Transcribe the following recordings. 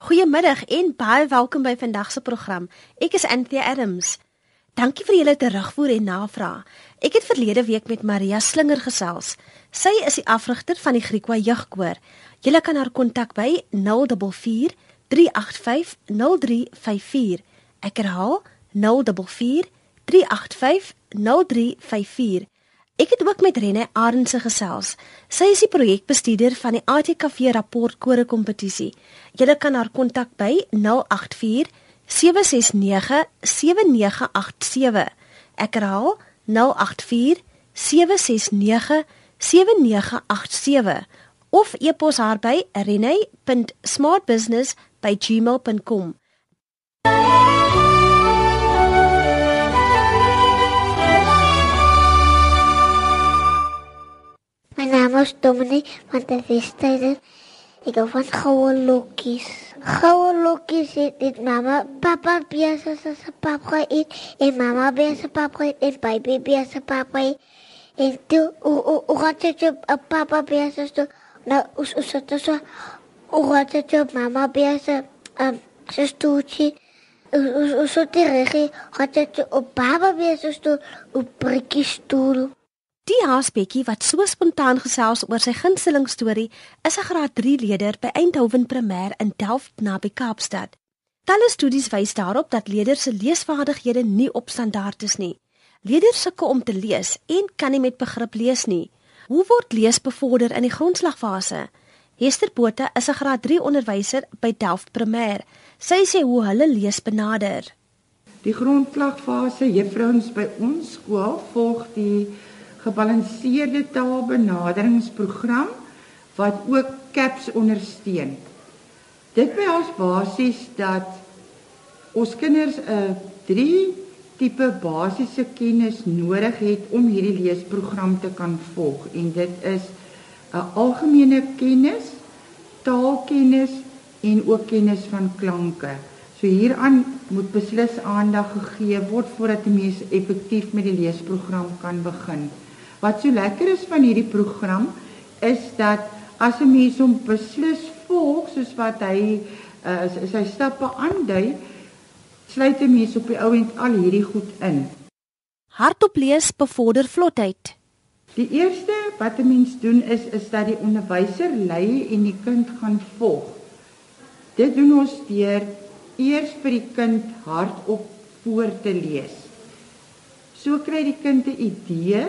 Goeiemiddag en baie welkom by vandag se program. Ek is Anthea Adams. Dankie vir julle terugvoer en navraag. Ek het verlede week met Maria Slinger gesels. Sy is die afrigter van die Griekwa Jeugkoor. Julle kan haar kontak by 044 385 0354. Ek herhaal 044 385 0354. Ek het ook met Rene Arendse gesels. Sy is die projekbestuurder van die ATKV rapportkore kompetisie. Jy kan haar kontak by 084 769 7987. Ek herhaal 084 769 7987 of e-pos haar by rene.smartbusiness@gmail.com. Is Dominic van der Westhuizen. Ik hou van gouden lokkies. Gouden lokkies het dit mama, papa biasa sa papa eet en mama biasa papa eet en baby biasa papa eet. En toe o o o gaat het op papa biasa so nou us us het so o gaat het op mama biasa um so stoeltjie. Us us so terug gaat het op baba biasa stoel op prikkie stoel. Die haasbekkie wat so spontaan gesels oor sy gunsteling storie, is 'n graad 3 leerder by Eindhoven Primêr in Delft naby Kaapstad. Talle studies wys daarop dat leerders se leesvaardighede nie op standaard is nie. Leerders sukkel om te lees en kan nie met begrip lees nie. Hoe word lees bevorder in die grondslagfase? Hester Botha is 'n graad 3 onderwyser by Delft Primêr. Sy sê hoe hulle lees benader. Die grondslagfase juffrouens by ons skool volg die gebalanseerde taalbenaderingsprogram wat ook CAPS ondersteun. Dit behels basies dat ons kinders 'n drie tipe basiese kennis nodig het om hierdie leesprogram te kan volg en dit is 'n algemene kennis, taalkennis en ook kennis van klanke. So hieraan moet beslis aandag gegee word voordat 'n mens effektief met die leesprogram kan begin. Wat so lekker is van hierdie program is dat as 'n mens hom beslis volg soos wat hy uh, sy stappe aandui, sluit 'n mens op die ou end al hierdie goed in. Hardop lees bevorder vlotheid. Die eerste wat 'n mens doen is is dat die onderwyser lei en die kind gaan volg. Dit doen ons deur eers vir die kind hardop voor te lees. So kry die kind 'n idee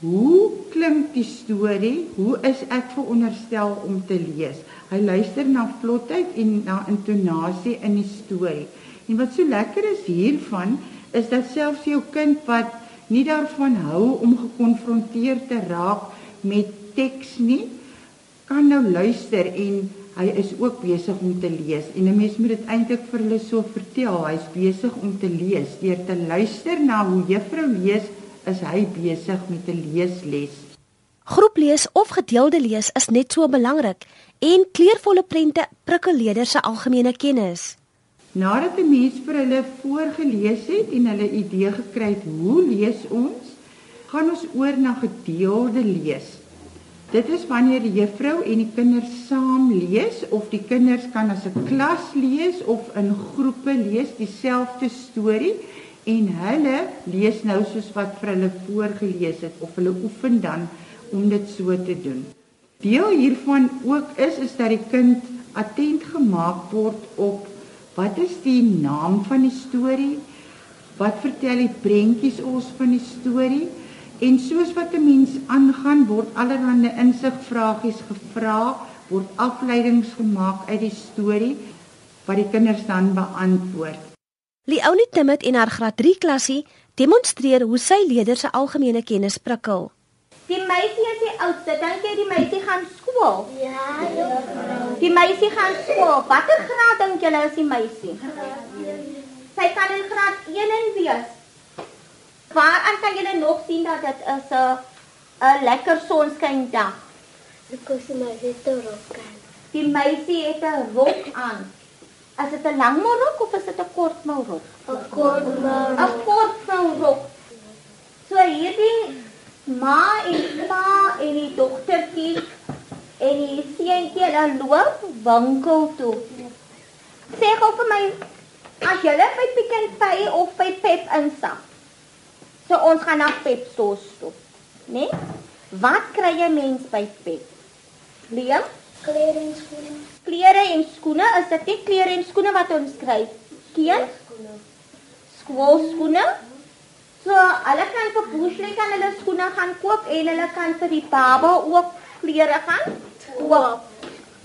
Hoe klink die storie? Hoe is ek veronderstel om te lees? Hy luister na vlotheid en na intonasie in die storie. En wat so lekker is hiervan is dat selfs jou kind wat nie daarvan hou om gekonfronteer te raak met teks nie, kan nou luister en hy is ook besig om te lees. En 'n mens moet dit eintlik vir hulle so vertel. Hy's besig om te lees deur te luister na hoe juffrou lees is hy besig met 'n leesles. Groeplees of gedeelde lees is net so belangrik en kleurvolle prente prikkel leerders se algemene kennis. Nadat 'n mens vir hulle voorgeles het en hulle idee gekry het hoe lees ons, gaan ons oor na gedeelde lees. Dit is wanneer die juffrou en die kinders saam lees of die kinders kan as 'n klas lees of in groepe lees dieselfde storie en hulle lees nou soos wat vir hulle voorgeles het of hulle oefen dan om dit so te doen. Deel hiervan ook is is dat die kind attent gemaak word op wat is die naam van die storie? Wat vertel die prentjies ons van die storie? En soos wat 'n mens aangaan word allerlei insigvragies gevra, word afleidings gemaak uit die storie wat die kinders dan beantwoord. Leonie Timmet en haar graad 3 klasie demonstreer hoe sy leerders se algemene kennis prikkel. Die meisie is die oudste. Dink jy die meisie gaan skool? Ja, juffrou. Die meisie gaan skool. Watter graad dink julle is die meisie? Sy kan in graad 1 en wees. Waar kan julle nog sien dat dit is 'n 'n lekker sonskyn dag? Die meisie het 'n rok aan. Die meisie het 'n rok aan. Is dit 'n lang rok of is dit 'n kort rok? 'n Kort rok. 'n Kort rok. So hierdie ma en pa en die dogtertjie en die seentjie hulle loop winkel toe. Sê gou vir my as jy by Pick n Pay of by Pep instap. So ons gaan na Pep stores toe. Né? Nee? Wat kry jy mens by Pep? Liam? Klere en skoene. Klere en skoene, is dit nie klere en skoene wat ons kry? Keen? Skoolskoene. So, hulle kan vir Boeslie kan hulle skoene gaan koop en hulle kan vir die baba ook klere gaan koop.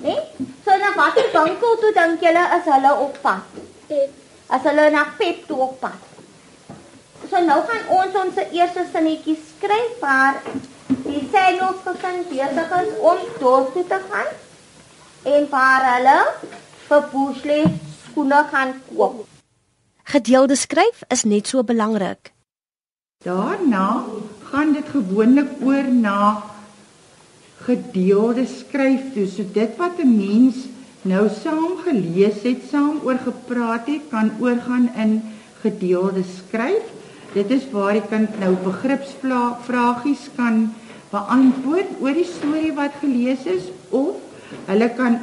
Né? Nee? So na watter winkel toe dink julle is hulle op pad? Pep. As hulle na Pep toe op pad. So nou gaan ons ons eerste sinnetjie skryf waar die Samuels gesin besig is om dorp toe te gaan en waar hulle vir Boeslie skoene gaan koop. Gedeelde skryf is net so belangrik. Daarna gaan dit gewoonlik oor na gedeelde skryf toe. So dit wat 'n mens nou saam gelees het, saam oor gepraat het, kan oorgaan in gedeelde skryf. Dit is waar die kind nou begripsvragies kan beantwoord oor die storie wat gelees is of hulle kan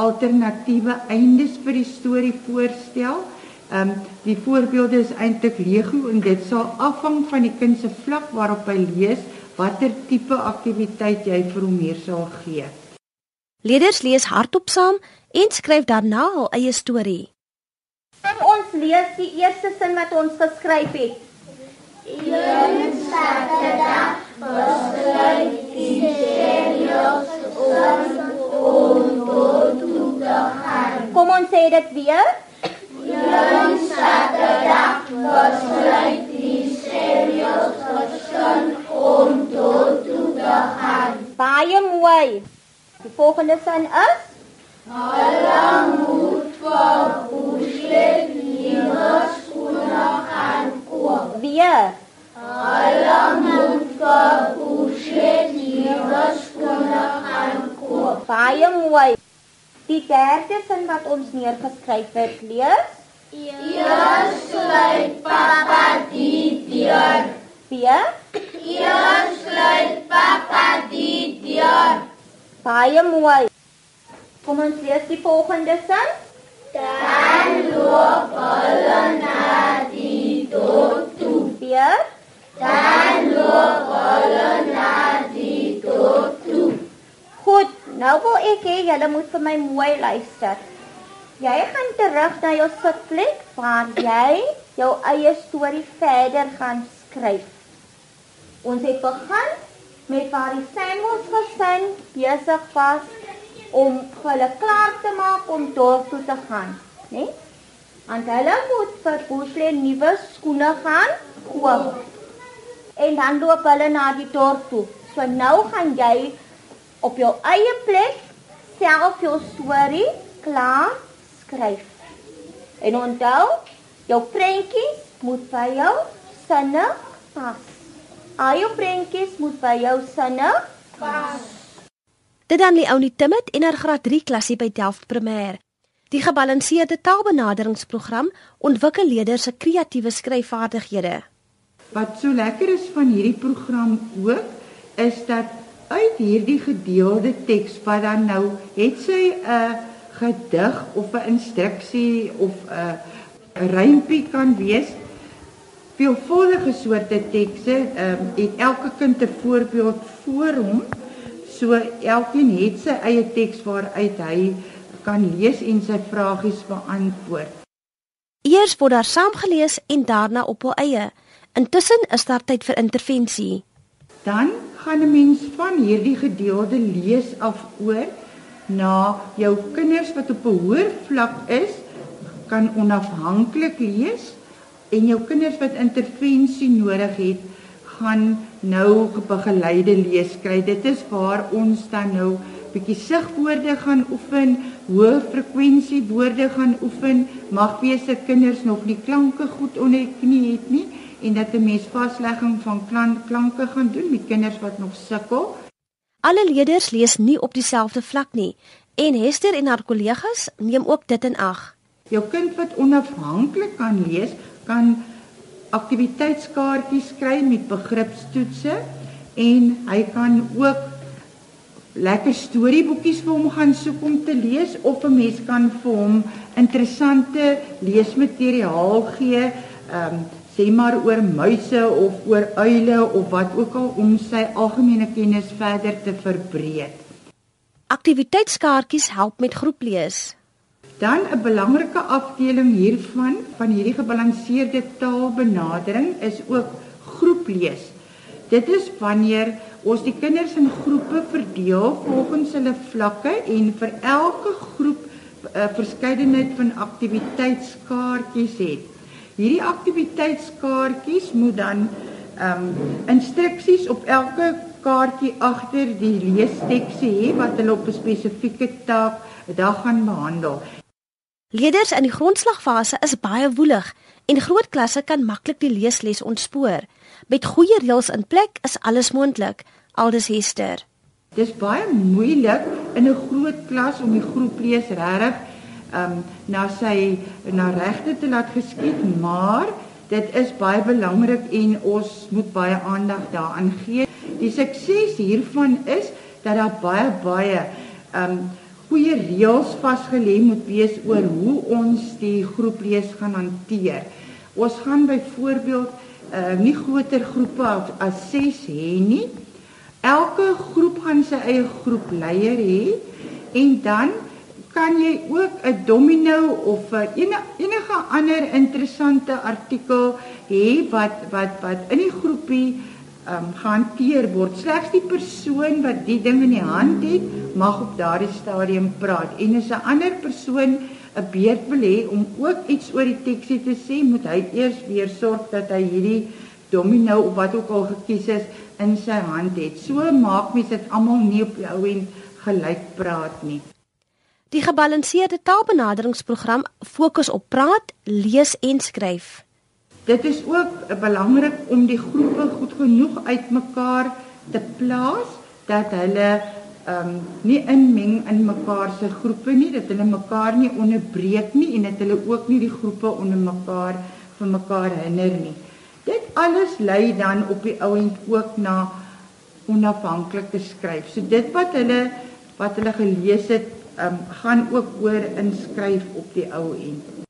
alternatiewe eindes vir die storie voorstel. Ehm um, die voorbeelde is eintlik legio en dit sal afhang van die kind se vlak waarop hy lees watter tipe aktiwiteit jy vir hom hier sal gee. Leerders lees hardop saam en skryf daarna hul eie storie. Kom ons lees die eerste sin wat ons geskryf het. Een Saterdag besluit die serieus om tot toe te gaan. Kom ons sê dit weer. Een Saterdag besluit die serieus gesin om tot toe te gaan. Baie mooi. Die volgende sin is Hulle moet vir Boeslet nuwe skoene gaan koop. weer. Hulle moet vir Baie mooi. Die derde sin wat ons neergeskryf het, lees Eers sluit pappa die deur. weer. Eers sluit pappa die deur. Baie mooi. Kom ons lees die volgende sin. Dan loop hulle na die dorp toe. Weer. Dan loop hulle na die dorp toe. Nou wil ek hê julle moet vir my mooi luister. Jy gaan terug na jou sitplek waar jy jou eie storie verder gaan skryf. Ons het begin met waar die Samuels gesin besig was om hulle klaar te maak om dorp toe te gaan, né? Nee? Want hulle moet vir Boesle nuwe skoene gaan koop. En dan loop hulle na die dorp toe. So nou gaan jy op jou eie plek self jou storie klaar skryf. En onthou, jou prentjies moet by jou sinne pas. Al jou prentjies moet by jou sinne pas. Dit dan Leonie Timmet en haar graad 3 klasie by Delft Primêr. Die gebalanseerde taalbenaderingsprogram ontwikkel leerders se kreatiewe skryfvaardighede. Wat so lekker is van hierdie program ook is dat uit hierdie gedeelde teks wat dan nou het sy 'n gedig of 'n instruksie of 'n rympie kan wees veelvuldige soorte tekste ehm um, het elke kind 'n voorbeeld voor hom so elkeen het sy eie teks waaruit hy kan lees en sy vragies beantwoord Eers word daar saam gelees en daarna op hul eie. Intussen is daar tyd vir intervensie. Dan gaan 'n mens van hierdie gedeelde lees af oor na jou kinders wat op 'n hoër vlak is kan onafhanklik lees en jou kinders wat intervensie nodig het gaan nou begeleide lees kry. Dit is waar ons dan nou bietjie sigwoorde gaan oefen, hoë frekwensie woorde gaan oefen. Mag wees dat kinders nog nie klanke goed onder die knie het nie en dat 'n mens vaslegging van klank, klanke gaan doen met kinders wat nog sukkel. Alle leerders lees nie op dieselfde vlak nie en Hester en haar kollegas neem ook dit in ag. Jou kind wat onafhanklik kan lees, kan aktiwiteitskaartjies kry met begripstoetse en hy kan ook lekker storieboekies vir hom gaan soek om te lees of 'n mens kan vir hom interessante leesmateriaal gee, ehm um, sê maar oor muise of oor uile of wat ook al om sy algemene kennis verder te verbreek. Aktiwiteitskaartjies help met groeplees. Dan 'n belangrike afdeling hiervan van hierdie gebalanseerde taalbenadering is ook groeplees. Dit is wanneer ons die kinders in groepe verdeel volgens hulle vlakke en vir elke groep 'n uh, verskeidenheid van aktiwiteitskaartjies het. Hierdie aktiwiteitskaartjies moet dan ehm um, instruksies op elke kaartjie agter die leesteksie hê wat hulle op 'n spesifieke taak dag gaan behandel. Leerders in die grondslagfase is baie woelig en groot klasse kan maklik die leesles ontspoor. Met goeie reëls in plek is alles moontlik, aldus Hester. Dis baie moeilik in 'n groot klas om die groep lees regtig ehm um, na sy na regte te laat geskied, maar dit is baie belangrik en ons moet baie aandag daaraan gee. Die sukses hiervan is dat daar baie baie ehm um, goeie reëls vasgelê moet wees oor hoe ons die groeplees gaan hanteer. Ons gaan byvoorbeeld uh, nie groter groepe as, as 6 hê nie. Elke groep gaan sy eie groepleier hê en dan kan jy ook 'n domino of 'n enige ander interessante artikel hê wat wat wat in die groepie um, gehanteer word. Slegs die persoon wat die ding in die hand het, mag op daardie stadium praat. En as 'n ander persoon 'n beurt wil hê om ook iets oor die teksie te sê, moet hy eers weer sorg dat hy hierdie domino of wat ook al gekies is in sy hand het. So maak mens dit almal nie op die ou end gelyk praat nie. Die gebalanseerde taalbenaderingsprogram fokus op praat, lees en skryf. Dit is ook belangrik om die groepe goed genoeg uitmekaar te plaas dat hulle ehm um, nie inmeng in mekaar se groepe nie, dat hulle mekaar nie onderbreek nie en dat hulle ook nie die groepe onder mekaar vir mekaar hinder nie. Dit alles lei dan op die ouend ook na onafhanklike skryf. So dit wat hulle wat hulle gelees het, um, gaan ook oor inskryf op die ou end.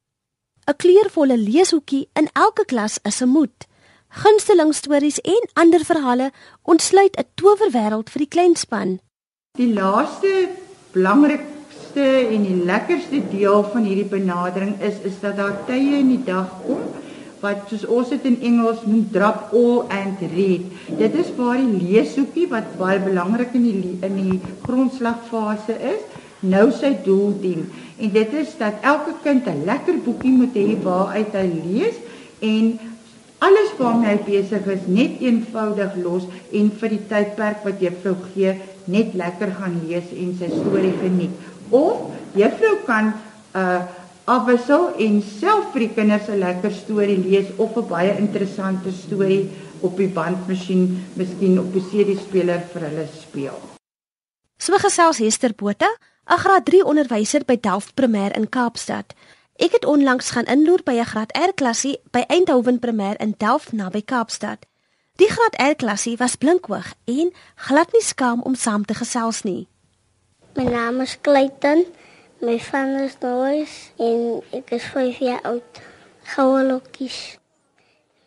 'n kleurvolle leeshoekie in elke klas is 'n moed. Gunsteling stories en ander verhale ontsluit 'n towerwêreld vir die kleinspan. Die laaste belangrikste en die lekkerste deel van hierdie benadering is is dat daar tye in die dag kom wat soos ons dit in Engels noem drop all and read. Dit is waar die leeshoekie wat baie belangrik in die in die grondslagfase is, nou sy doel dien. En dit is dat elke kind 'n lekker boekie moet hê waaruit hy lees en alles waarmee hy besig is net eenvoudig los en vir die tydperk wat juffrou gee net lekker gaan lees en sy storie geniet. Of juffrou kan 'n uh, afwissel en self vir die kinders 'n lekker storie lees of 'n baie interessante storie op die bandmasjien, miskien op 'n CD-speler vir hulle speel. So gesels Hester Botha 'n graad 3 onderwyser by Delft Primêr in Kaapstad. Ek het onlangs gaan inloer by 'n graad R klassie by Eindhoven Primêr in Delft naby Kaapstad. Die graad R klassie was blinkoog en glad nie skaam om saam te gesels nie. My naam is Clayton. My vader is Nois en ek is 5 jaar oud. Goue lokkies.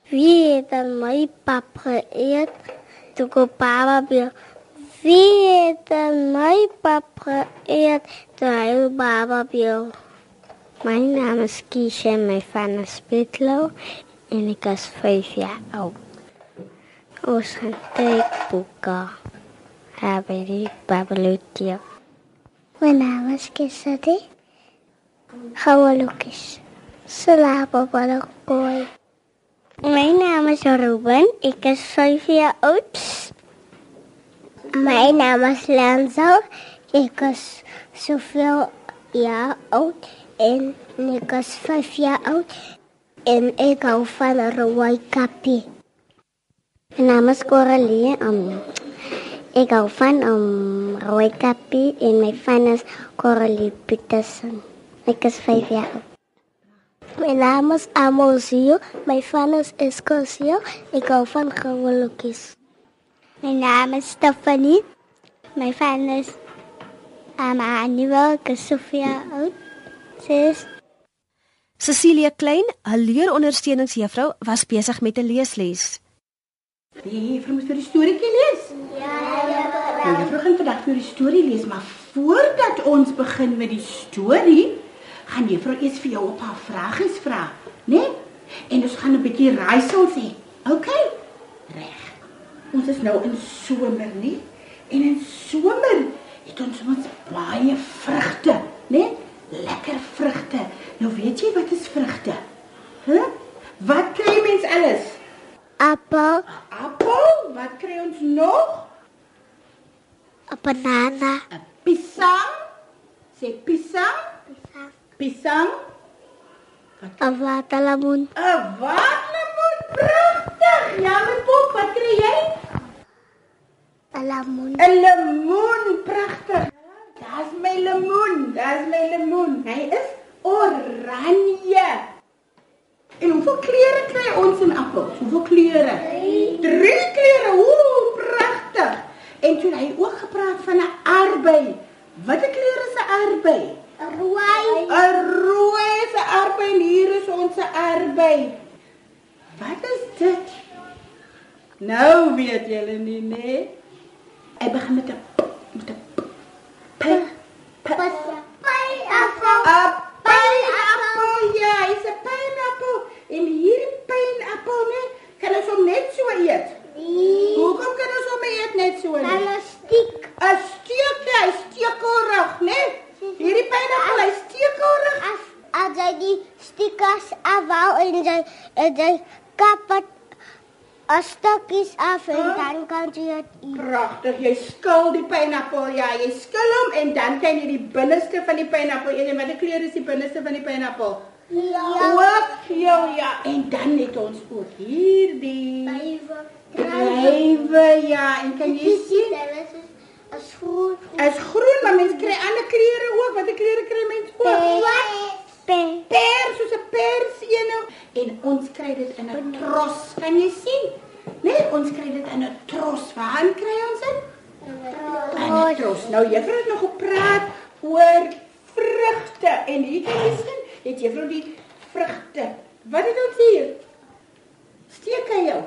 Wie het dan my pap geëet? Toe ko papa by Wie het my papa eet toe baba bio? My naam is Kiesha, my van is Pitlo en ek is 5 jaar oud. Ons gaan teekboeke hebben die babelootje. My naam is Kisati. Goue lokies. Slaap op alle kooi. My naam is Ruben, ek is 5 jaar oud. My naam is Lenzo. Ek is soveel jaar oud en ek is 5 jaar oud en ek hou van 'n rooi kappie. My naam is Coralie. Um, ek hou van um, rooi kappie en my van is Coralie Petersen. Ek is 5 jaar oud. My naam is Amosio. My van is Escosio. Ek hou van lokkies. My naam is Stephanie. My van is um, Annual Sofia oud. Sis. Cecilia Klein, 'n leerondersteuningsjuffrou, was besig met 'n leesles. Die juffrou moet vir die storieetjie lees. Ja, juffrou. Nou, juffrou gaan vandag vir die storie lees, maar voordat ons begin met die storie, gaan juffrou eers vir jou 'n paar vragies vra, né? Nee? En ons gaan 'n bietjie raaisels hê. OK? Reg. Ons is nou in somer, nie? En in somer het ons mos baie vrugte, né? Nee? Lekker vrugte. Nou weet jy wat is vrugte? Hæ? Huh? Wat kry mens alles? Appel, Appel? Wat kry ons nog? 'n banana, 'n Pisang? Sê pisang? Pisang? 'n waterlemoen, 'n Waterlemoen. Pragtig. Ja, my pop, wat kry jy? 'n lemoen, 'n Lemoen. Pragtig. Daar's my lemoen. Daar's my lemoen. Hy is oranje. En hoeveel kleure kry ons in appels? Hoeveel kleure? Drie. Drie kleure. Ooh, pragtig. En toe hy ook gepraat van 'n aardbei. Watter kleur is 'n aardbei? rooi, 'n Rooi is 'n aardbei en hier is ons aardbei. Wat is dit? Nou weet julle nie, nê? Nee? Hy begin met 'n p, met 'n p. P. p pineapple, 'n Pineappel. Ja, hy's 'n pineappel. En hierdie pineappel, né, kan ons hom net so eet. Hoekom kan ons hom eet net so? nie? 'n stiek, 'n Steek, hy stekelrig, né? Hierdie pineappel, hy stekelrig. as as jy die stickers afhou en jy en jy kap wat 'n stukkies af en Huh? dan kan jy dit eet. Pragtig, jy skil die pineappel. Ja, jy skil hom en dan kan jy die binneste van die pineappel eet. En watter kleur is die binneste van die pineappel? Ook geel, ja. En dan het ons ook hierdie druiwe, ja. En kan jy sien? Is 'n groen Is groen, maar mense kry ander kleure ook. Watter kleure kry mense ook? Pe. Pers, soos 'n pers ene. En ons kry dit in 'n tros. Kan jy sien? Nee, ons kry dit in 'n tros. Waar kry ons dit? In 'n tros. Nou juffrou het nog gepraat oor vrugte en hier kan jy sien, het juffrou die vrugte. Wat het ons hier? Steek hy jou?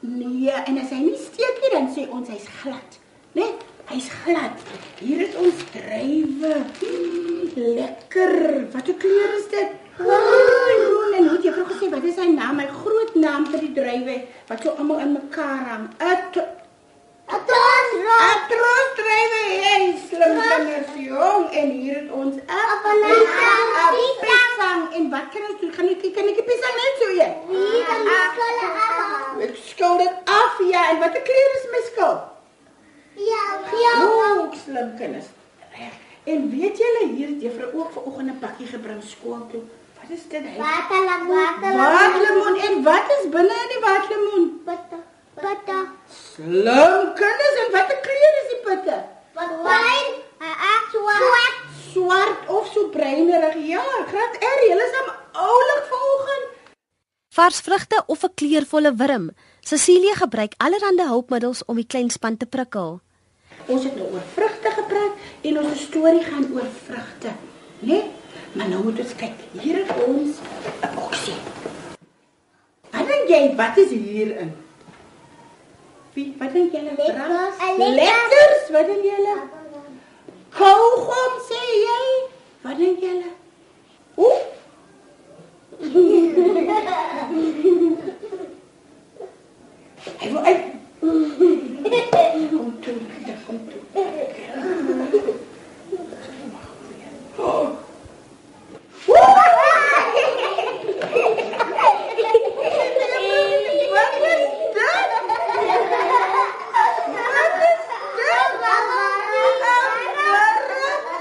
Nee, en as hy nie steek nie, dan sê ons hy's glad. Né? Nee, hy's glad. Hier is ons druiwe. Mm, lekker. Wat 'n kleur is dit? Groen. En hoe het juffrou gesê wat is sy naam? My groot naam vir die druiwe wat so almal in mekaar hang. 'n Atroosdrywe, hey, slim kinders jong en hier het ons 'n pisang en wat kan ons doen? Gaan ek kan ek die pisang net so eet? Ek skil dit af ja en watter kleur is my skil? Ooh, slim kinders. En weet julle hier het juffrou ook vanoggend 'n pakkie gebring skool toe. Wat is dit? Hy- Waterlemoen en wat is binne in die waterlemoen? Slim kinders en watter kleur is die pitte? Swart of so bruinerig. Ja, graad R, julle is hom oulik vanoggend. Vars vrugte of 'n kleurvolle wurm. Cecilia gebruik allerlei hulpmiddels om die klein span te prikkel. Ons het nou oor vrugte gepraat en ons storie gaan oor vrugte, né? Nee? Maar nou moet ons kyk. Hier het ons 'n boksie. Wat dink jy wat is hierin? Wie, wat dink julle? Lekkers. Drank? Lekker. Lekkers, wat dink julle? Kaugom sê jy? Wat dink julle? Oeh. Hy wil uit. Kom toe, Pieter, kom toe.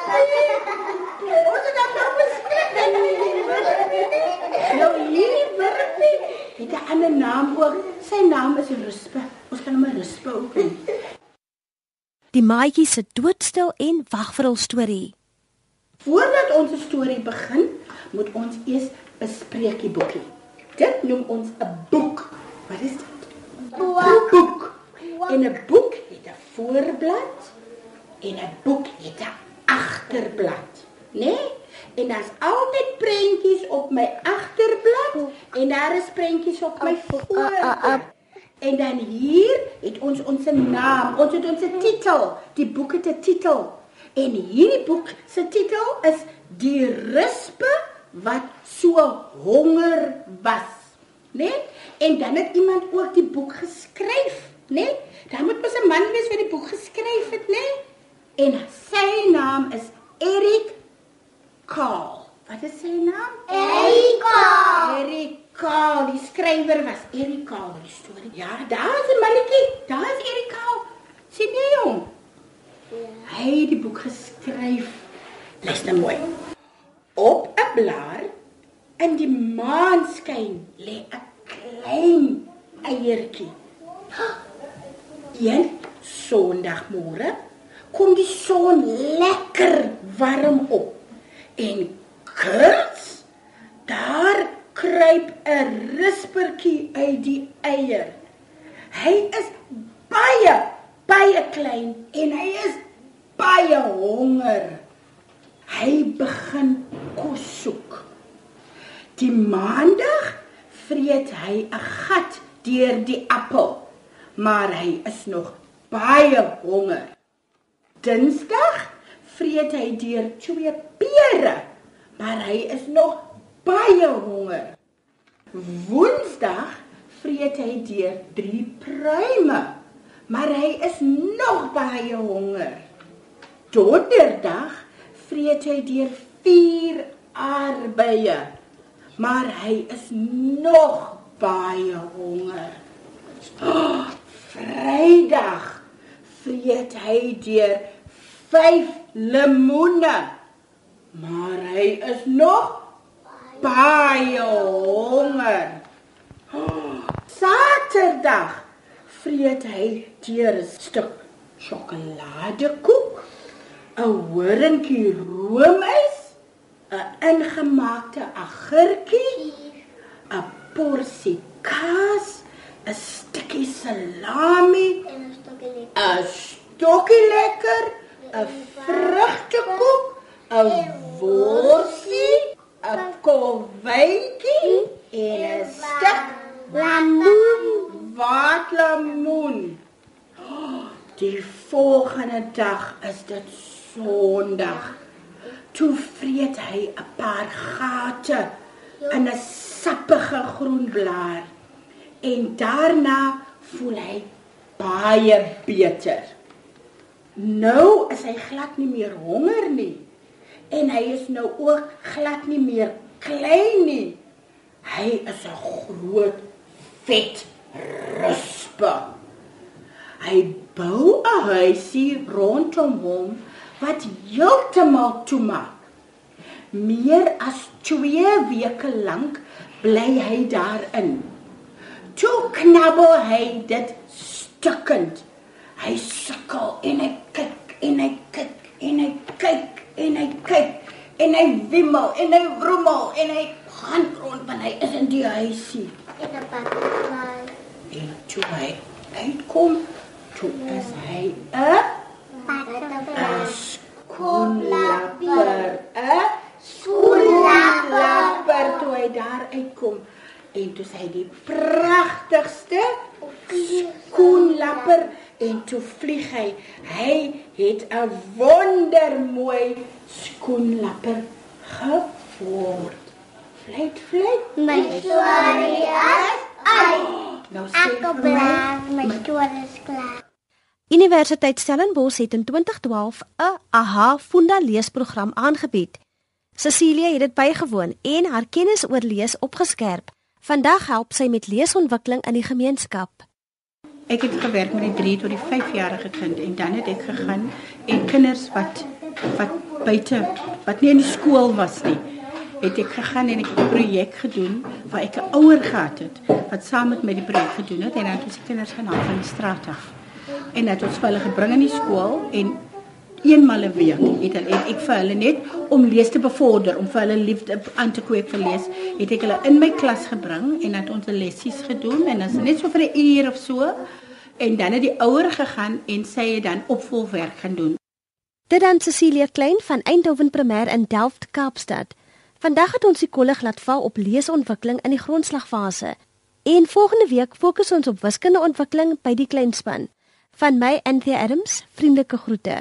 Wat is dit? Ons het dan nou beskik. Nou hierdie wurpie het 'n ander naam ook. Sy naam is Ruspe. Ons kan hom Ruspe ook noem. Die maatjie sit doodstil en wag vir hul storie. Voordat ons 'n storie begin, moet ons eers 'n spreekieboekie. Dit noem ons 'n boek. Wat is dit? 'n Boek. En 'n boek het 'n voorblad, En 'n boek het 'n agterblad, né? Nee? En daar's altyd prentjies op my agterblad en daar is prentjies op my voorblad. En dan hier het ons ons naam, ons het ons titel. Die boek het 'n titel. En hierdie boek se titel is Die rispe wat so honger was. Né? Nee? En dan het iemand ook die boek geskryf, né? Nee? Dan moet mos 'n man wees wat die boek geskryf het, né? Nee? En sy naam is Erik Kaal. Wat is sy naam? Erika. Erika, die skrywer was Erik Kaal die storie. Ja, daar's 'n mannetjie. Daar's Erik Kaal. Sien jy hom? Ja. Hy het die boek geskryf. Luister mooi. Op 'n blaar in die maanskyn lê 'n klein eiertjie. Een Sondagmôre kom die son lekker warm op en kurts daar kruip 'n rispertjie uit die eier. Hy is baie baie klein en hy is baie honger. Hy begin kos soek. Die maandag vreet hy 'n gat deur die appel, maar hy is nog baie honger. Dinsdag vreet hy deur twee pere, maar hy is nog baie honger. Woensdag vreet hy deur drie pruime, maar hy is nog baie honger. Donderdag vreet hy deur vier aardbeie, maar hy is nog baie honger. Oh, Vrydag vreet hy deur 5 lemoene. Maar hy is nog baie honger. Saterdag vreet hy deur 'n stuk sjokoladekoek, 'n horingkie roomys, 'n ingemaakte agurkie, 'n porsie kaas, 'n stukkie salami En 'n stukkie lekker. 'n stokkie lekker, 'n vrugtekoek, 'n worsie, 'n kolwyntjie en 'n stuk Lamoen. watlemoen. Die volgende dag is dit Sondag. Toe vreet hy 'n paar gate in 'n sappige groen blaar en daarna voel hy baie beter. Nou is hy glad nie meer honger nie en hy is nou ook glad nie meer klein nie. Hy is 'n groot vet ruspe. Hy bou 'n huisie rondom hom wat heeltemal toemaak. Meer as 2 weke lank bly hy daarin. Toe knabbel hy dit stukkend. Hy sukkel en hy kyk en hy kyk en hy kyk en hy kyk en hy wimmel en hy rommel en hy gaan rond want hy is in die huisie. En 'n butterfly. En toe hy uitkom, toe is hy 'n Butterfly. skoenlapper, 'n skoenlapper toe hy daar uitkom. En toe sy die pragtigste skoenlapper en toe vlieg hy. Hy het 'n wondermooi skoenlapper geword. Fluit, fluit. My storie is uit. Nou sê Ek bly my storie is klaar. Universiteit Stellenbosch het in 2012 'n AHA Funda leesprogram aangebied. Cecilia het dit bygewoon en haar kennis oor lees opgeskerp. Vandag help sy met leesontwikkeling in die gemeenskap. Ek het gewerk met die 3 tot die 5-jarige kind en dan het ek gegaan en kinders wat wat buite wat nie in die skool was nie, het ek gegaan en ek het 'n projek gedoen waar ek 'n ouer gehad het wat saam met my die projek gedoen het en dan het ons die kinders gaan haal van die straat af. En dat ons vir hulle gebring in die skool en eenmal 'n week het hulle het ek vir hulle net om lees te bevorder, om vir hulle liefde aan te kweek vir lees, het ek hulle in my klas gebring en dat ons 'n lessies gedoen en as net so vir 'n uur of so en dan het die ouer gegaan en sy het dan opvolgwerk gaan doen. Dit dan Cecilia Klein van Eindhoven Primêr in Delft, Kaapstad. Vandag het ons die kollig laat val op leesontwikkeling in die grondslagfase. En volgende week fokus ons op wiskundeontwikkeling by die kleinspan. Van my Anthea Adams, vriendelike groete.